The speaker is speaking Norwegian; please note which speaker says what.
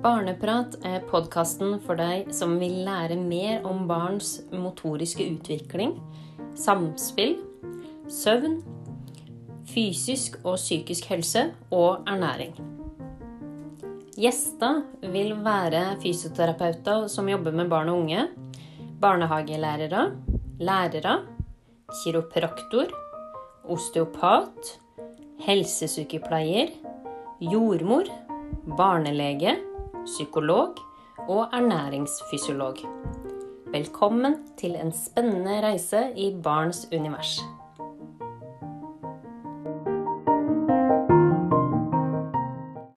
Speaker 1: Barneprat er podkasten for deg som vil lære mer om barns motoriske utvikling, samspill, søvn, fysisk og psykisk helse og ernæring. Gjester vil være fysioterapeuter som jobber med barn og unge, barnehagelærere, lærere, kiropraktor, osteopat, helsesykepleier, jordmor, barnelege, psykolog og ernæringsfysiolog. Velkommen til en spennende reise i barns univers.